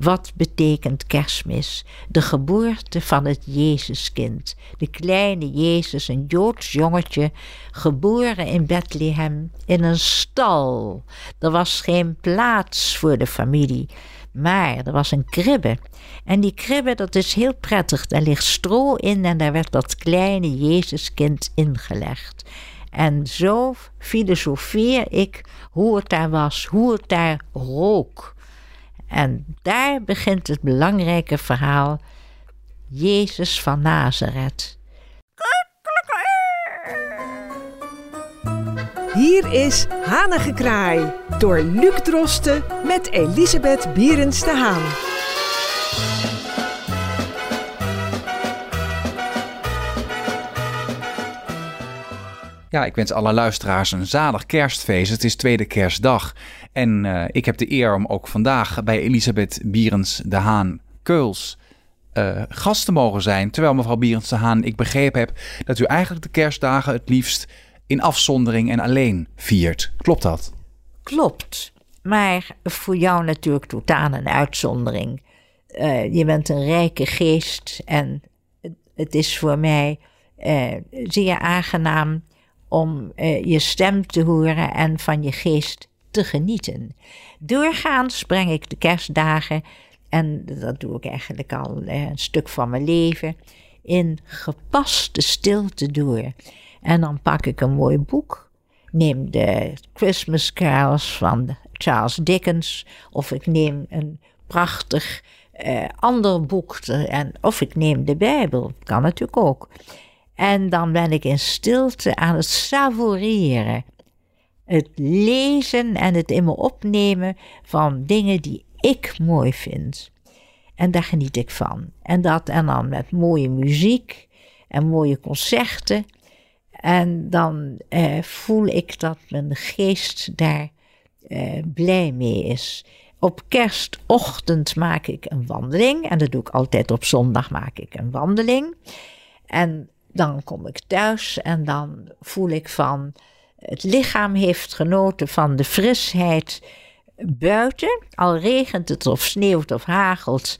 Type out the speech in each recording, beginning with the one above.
wat betekent kerstmis? De geboorte van het Jezuskind. De kleine Jezus, een Joods jongetje, geboren in Bethlehem in een stal. Er was geen plaats voor de familie. Maar er was een kribbe. En die kribbe, dat is heel prettig. Daar ligt stro in en daar werd dat kleine Jezuskind ingelegd. En zo filosofeer ik hoe het daar was, hoe het daar rook. En daar begint het belangrijke verhaal. Jezus van Nazareth. Hier is Hanengekraai door Luc Drosten met Elisabeth Bierens de Haan. Ja, ik wens alle luisteraars een zalig kerstfeest. Het is tweede kerstdag. En uh, ik heb de eer om ook vandaag bij Elisabeth Bierens de Haan Keuls uh, gast te mogen zijn. Terwijl mevrouw Bierens de Haan, ik begrepen heb dat u eigenlijk de kerstdagen het liefst in afzondering en alleen viert. Klopt dat? Klopt. Maar voor jou natuurlijk totaal een uitzondering. Uh, je bent een rijke geest en het is voor mij zeer aangenaam om uh, je stem te horen en van je geest te genieten. Doorgaans breng ik de kerstdagen, en dat doe ik eigenlijk al een stuk van mijn leven, in gepaste stilte door. En dan pak ik een mooi boek, neem de Christmas Carols van Charles Dickens, of ik neem een prachtig uh, ander boek, en, of ik neem de Bijbel, kan natuurlijk ook. En dan ben ik in stilte aan het savoureren. Het lezen en het in me opnemen van dingen die ik mooi vind. En daar geniet ik van. En dat en dan met mooie muziek en mooie concerten. En dan eh, voel ik dat mijn geest daar eh, blij mee is. Op kerstochtend maak ik een wandeling. En dat doe ik altijd op zondag maak ik een wandeling. En dan kom ik thuis en dan voel ik van het lichaam heeft genoten van de frisheid buiten. Al regent het of sneeuwt of hagelt,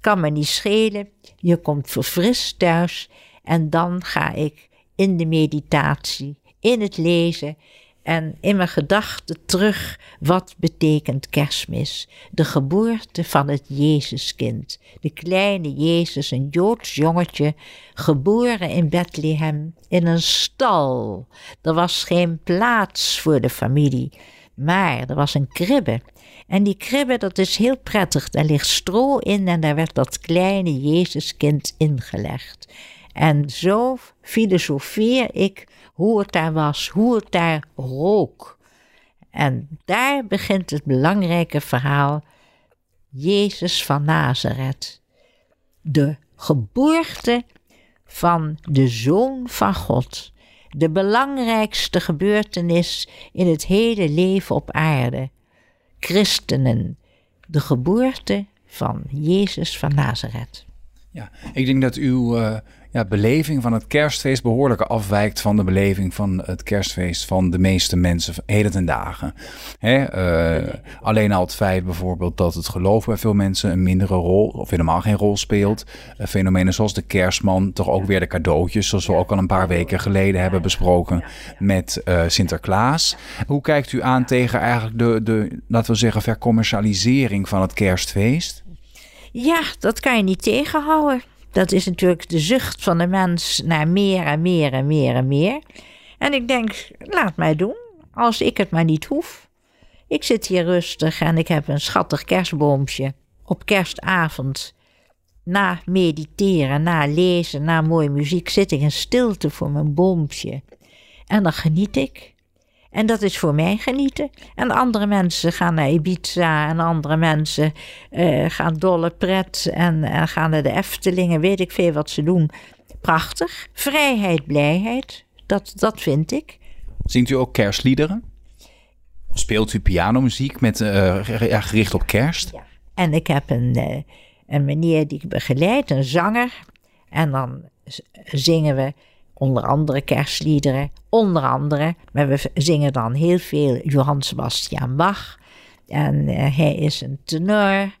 kan me niet schelen. Je komt verfrist thuis en dan ga ik in de meditatie, in het lezen en in mijn gedachten terug wat betekent kerstmis. De geboorte van het Jezuskind. De kleine Jezus, een Joods jongetje, geboren in Bethlehem in een stal. Er was geen plaats voor de familie, maar er was een kribbe. En die kribbe, dat is heel prettig. Daar ligt stro in en daar werd dat kleine Jezuskind ingelegd. En zo filosofeer ik hoe het daar was, hoe het daar rook. En daar begint het belangrijke verhaal. Jezus van Nazareth. De geboorte van de Zoon van God. De belangrijkste gebeurtenis in het hele leven op aarde. Christenen. De geboorte van Jezus van Nazareth. Ja, ik denk dat uw uh, ja, beleving van het kerstfeest behoorlijk afwijkt van de beleving van het kerstfeest van de meeste mensen heden ten dagen. Hè, uh, alleen al het feit bijvoorbeeld dat het geloof bij veel mensen een mindere rol of helemaal geen rol speelt. Uh, fenomenen zoals de kerstman, toch ook weer de cadeautjes, zoals we ook al een paar weken geleden hebben besproken met uh, Sinterklaas. Hoe kijkt u aan tegen eigenlijk de, de, laten we zeggen, vercommercialisering van het kerstfeest? Ja, dat kan je niet tegenhouden. Dat is natuurlijk de zucht van de mens naar meer en meer en meer en meer. En ik denk, laat mij doen, als ik het maar niet hoef. Ik zit hier rustig en ik heb een schattig kerstboompje. Op kerstavond, na mediteren, na lezen, na mooie muziek, zit ik in stilte voor mijn boompje. En dan geniet ik. En dat is voor mij genieten. En andere mensen gaan naar Ibiza en andere mensen uh, gaan dolle pret en, en gaan naar de Eftelingen, weet ik veel wat ze doen. Prachtig. Vrijheid, blijheid, dat, dat vind ik. Zingt u ook kerstliederen? Speelt u pianomuziek met, uh, gericht op kerst? Ja. En ik heb een, uh, een meneer die ik begeleid, een zanger. En dan zingen we onder andere kerstliederen, onder andere, maar we zingen dan heel veel Johann Sebastian Bach. En uh, hij is een tenor.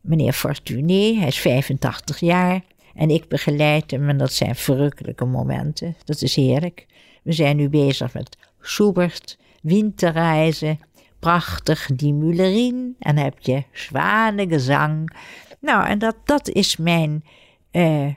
meneer Fortuné, hij is 85 jaar. En ik begeleid hem en dat zijn verrukkelijke momenten. Dat is heerlijk. We zijn nu bezig met Schubert, Winterreizen, prachtig Die Mulerin. En dan heb je zwanengezang. Nou, en dat, dat is mijn... Uh,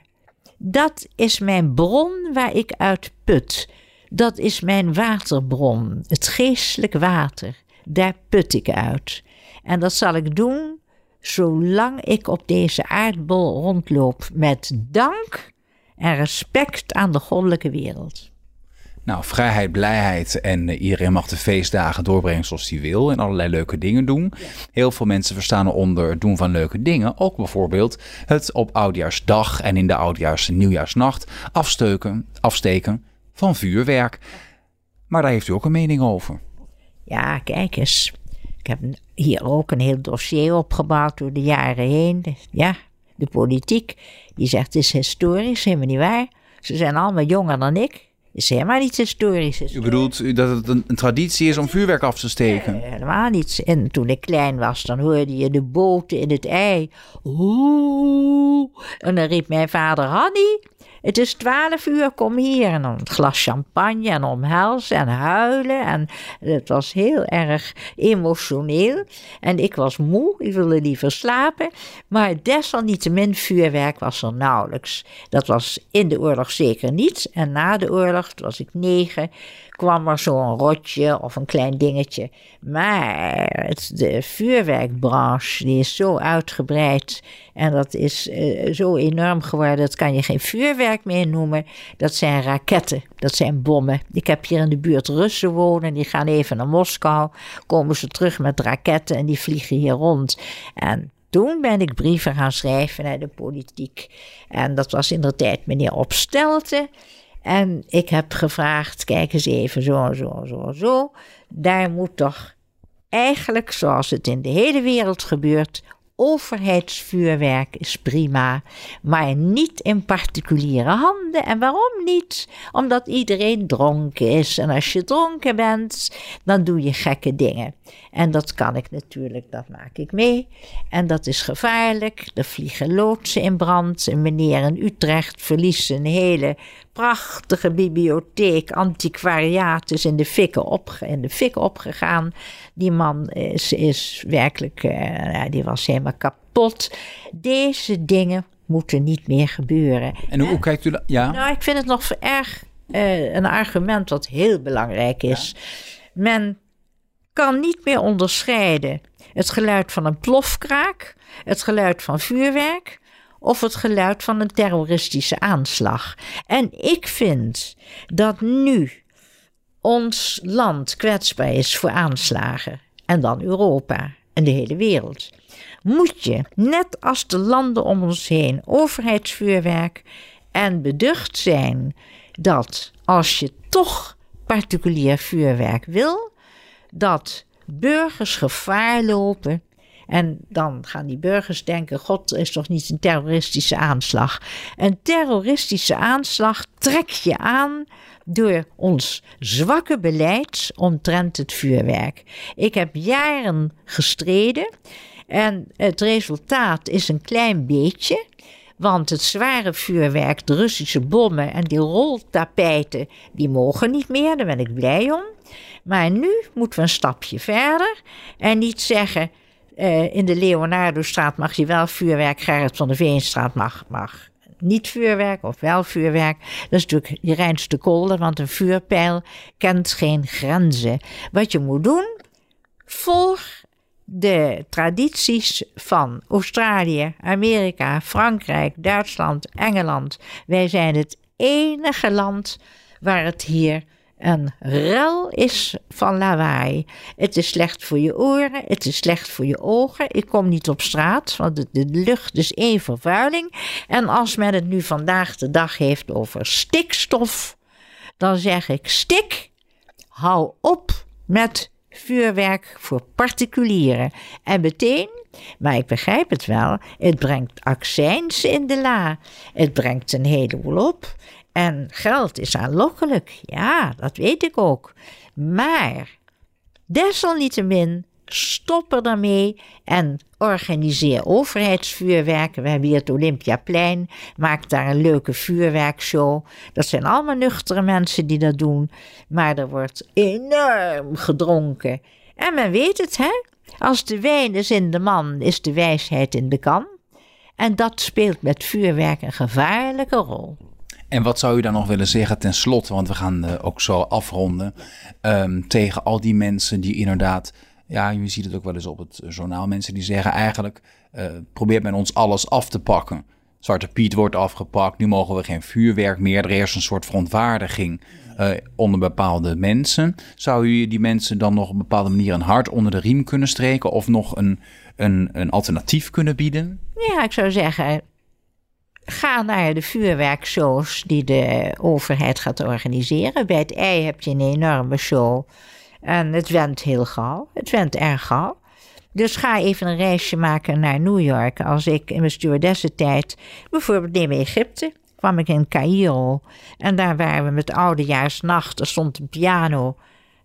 dat is mijn bron waar ik uit put. Dat is mijn waterbron, het geestelijk water. Daar put ik uit. En dat zal ik doen zolang ik op deze aardbol rondloop met dank en respect aan de goddelijke wereld. Nou, vrijheid, blijheid en uh, iedereen mag de feestdagen doorbrengen zoals hij wil en allerlei leuke dingen doen. Heel veel mensen verstaan eronder het doen van leuke dingen. Ook bijvoorbeeld het op oudjaarsdag en in de oudjaars- en nieuwjaarsnacht afsteken van vuurwerk. Maar daar heeft u ook een mening over. Ja, kijk eens. Ik heb hier ook een heel dossier opgebouwd door de jaren heen. Ja, de politiek, die zegt het is historisch, helemaal niet waar. Ze zijn allemaal jonger dan ik. Is helemaal niet historisch. U bedoelt dat het een, een, traditie is om vuurwerk af te steken? Nee, helemaal niet. En toen ik klein was, dan hoorde je de boten in het ei. Oeh. En dan riep mijn vader, Hanny, het is twaalf uur, kom hier. En dan een glas champagne en omhelzen en huilen. En het was heel erg emotioneel. En ik was moe, ik wilde liever slapen. Maar desalniettemin, vuurwerk was er nauwelijks. Dat was in de oorlog zeker niet. En na de oorlog, was ik negen, kwam er zo'n rotje of een klein dingetje. Maar het, de vuurwerkbranche die is zo uitgebreid en dat is uh, zo enorm geworden, dat kan je geen vuurwerk meer noemen. Dat zijn raketten, dat zijn bommen. Ik heb hier in de buurt Russen wonen, die gaan even naar Moskou, komen ze terug met raketten en die vliegen hier rond. En toen ben ik brieven gaan schrijven naar de politiek. En dat was in de tijd meneer Opstelten. En ik heb gevraagd, kijk eens even, zo, zo, zo, zo. Daar moet toch eigenlijk, zoals het in de hele wereld gebeurt, overheidsvuurwerk is prima, maar niet in particuliere handen. En waarom niet? Omdat iedereen dronken is. En als je dronken bent, dan doe je gekke dingen. En dat kan ik natuurlijk, dat maak ik mee. En dat is gevaarlijk. Er vliegen loodsen in brand. Een meneer in Utrecht verliest een hele prachtige bibliotheek, antiquariaat is in de fik, op, in de fik opgegaan. Die man is, is werkelijk, uh, die was helemaal kapot. Deze dingen moeten niet meer gebeuren. En hoe, kijkt u dat? Ja. Nou, ik vind het nog erg uh, een argument wat heel belangrijk is. Men kan niet meer onderscheiden het geluid van een plofkraak, het geluid van vuurwerk of het geluid van een terroristische aanslag. En ik vind dat nu ons land kwetsbaar is voor aanslagen, en dan Europa en de hele wereld, moet je, net als de landen om ons heen, overheidsvuurwerk en beducht zijn dat als je toch particulier vuurwerk wil, dat burgers gevaar lopen en dan gaan die burgers denken: God is toch niet een terroristische aanslag? Een terroristische aanslag trek je aan door ons zwakke beleid omtrent het vuurwerk. Ik heb jaren gestreden en het resultaat is een klein beetje. Want het zware vuurwerk, de Russische bommen en die roltapijten, die mogen niet meer. Daar ben ik blij om. Maar nu moeten we een stapje verder en niet zeggen: uh, in de Leonardo-straat mag je wel vuurwerk, Gerrit van de Veenstraat mag, mag niet vuurwerk of wel vuurwerk. Dat is natuurlijk je reinste kolder, want een vuurpijl kent geen grenzen. Wat je moet doen, volg de tradities van Australië, Amerika, Frankrijk, Duitsland, Engeland. Wij zijn het enige land waar het hier een rel is van lawaai. Het is slecht voor je oren, het is slecht voor je ogen. Ik kom niet op straat, want de, de lucht is één vervuiling. En als men het nu vandaag de dag heeft over stikstof, dan zeg ik: stik, hou op met vuurwerk voor particulieren. En meteen, maar ik begrijp het wel, het brengt accijns in de la. Het brengt een heleboel op. En geld is aanlokkelijk, ja, dat weet ik ook. Maar desalniettemin Stop er dan mee en organiseer overheidsvuurwerk. We hebben hier het Olympiaplein. Maak daar een leuke vuurwerkshow. Dat zijn allemaal nuchtere mensen die dat doen. Maar er wordt enorm gedronken. En men weet het, hè? Als de wijn is in de man, is de wijsheid in de kan. En dat speelt met vuurwerk een gevaarlijke rol. En wat zou u dan nog willen zeggen ten slotte, want we gaan uh, ook zo afronden, um, tegen al die mensen die inderdaad, ja, je ziet het ook wel eens op het journaal, mensen die zeggen eigenlijk, uh, probeert men ons alles af te pakken. Zwarte Piet wordt afgepakt, nu mogen we geen vuurwerk meer. Er is een soort verontwaardiging uh, onder bepaalde mensen. Zou u die mensen dan nog op een bepaalde manier een hart onder de riem kunnen streken of nog een, een, een alternatief kunnen bieden? Ja, ik zou zeggen, Ga naar de vuurwerkshows die de overheid gaat organiseren. Bij het ei heb je een enorme show. En het went heel gauw. Het went erg gauw. Dus ga even een reisje maken naar New York. Als ik in mijn stewardessentijd, bijvoorbeeld neem Egypte, kwam ik in Cairo. En daar waren we met oudejaarsnacht. Er stond een piano.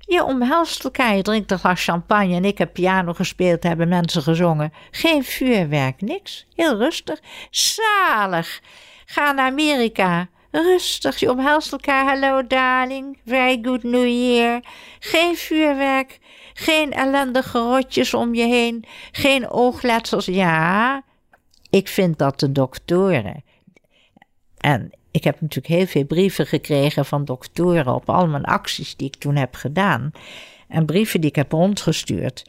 Je omhelst elkaar, je drinkt een glas champagne en ik heb piano gespeeld, hebben mensen gezongen. Geen vuurwerk, niks. Heel rustig. Zalig. Ga naar Amerika. Rustig, je omhelst elkaar. Hello darling, very good new year. Geen vuurwerk, geen ellendige rotjes om je heen, geen oogletsels. Ja, ik vind dat de doktoren. En ik heb natuurlijk heel veel brieven gekregen van doktoren op al mijn acties die ik toen heb gedaan. En brieven die ik heb rondgestuurd.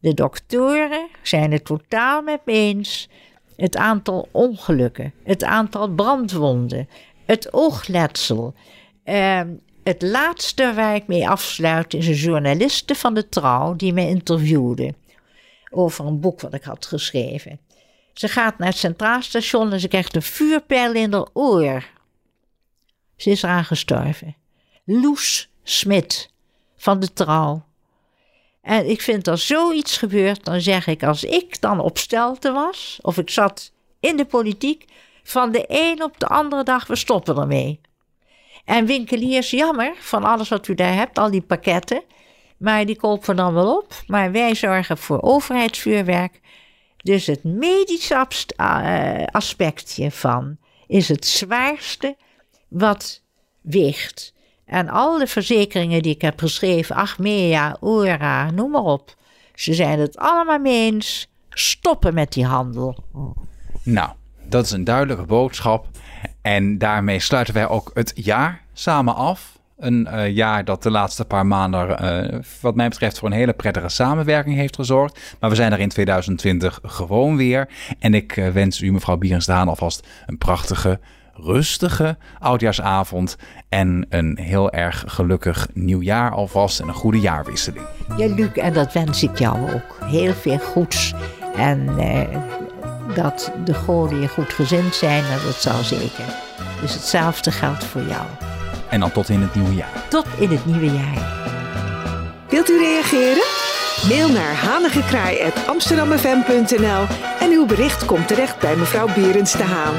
De doktoren zijn het totaal met me eens. Het aantal ongelukken, het aantal brandwonden, het oogletsel. Uh, het laatste waar ik mee afsluit is een journaliste van de Trouw die me interviewde over een boek wat ik had geschreven. Ze gaat naar het Centraal Station en ze krijgt een vuurpijl in haar oor. Ze is eraan gestorven. Loes Smit van de Trouw. En ik vind als zoiets gebeurt, dan zeg ik als ik dan op stelte was, of ik zat in de politiek, van de een op de andere dag, we stoppen ermee. En winkeliers, jammer van alles wat u daar hebt, al die pakketten. Maar die kopen dan wel op. Maar wij zorgen voor overheidsvuurwerk. Dus het medische uh, aspectje van is het zwaarste wat weegt. En al de verzekeringen die ik heb geschreven, Achmea, Oera, noem maar op. Ze zijn het allemaal mee eens. Stoppen met die handel. Nou, dat is een duidelijke boodschap. En daarmee sluiten wij ook het jaar samen af. Een uh, jaar dat de laatste paar maanden, uh, wat mij betreft, voor een hele prettige samenwerking heeft gezorgd. Maar we zijn er in 2020 gewoon weer. En ik uh, wens u, mevrouw Bierens Haan, alvast een prachtige, rustige oudjaarsavond. En een heel erg gelukkig nieuwjaar alvast. En een goede jaarwisseling. Ja, Luc, en dat wens ik jou ook. Heel veel goeds. En dat de goden je goed gezind zijn, en dat zal zeker. Dus hetzelfde geldt voor jou. En dan tot in het nieuwe jaar. Tot in het nieuwe jaar. Wilt u reageren? Mail naar hanigekraai.amsterdammefm.nl en uw bericht komt terecht bij mevrouw Berends de Haan.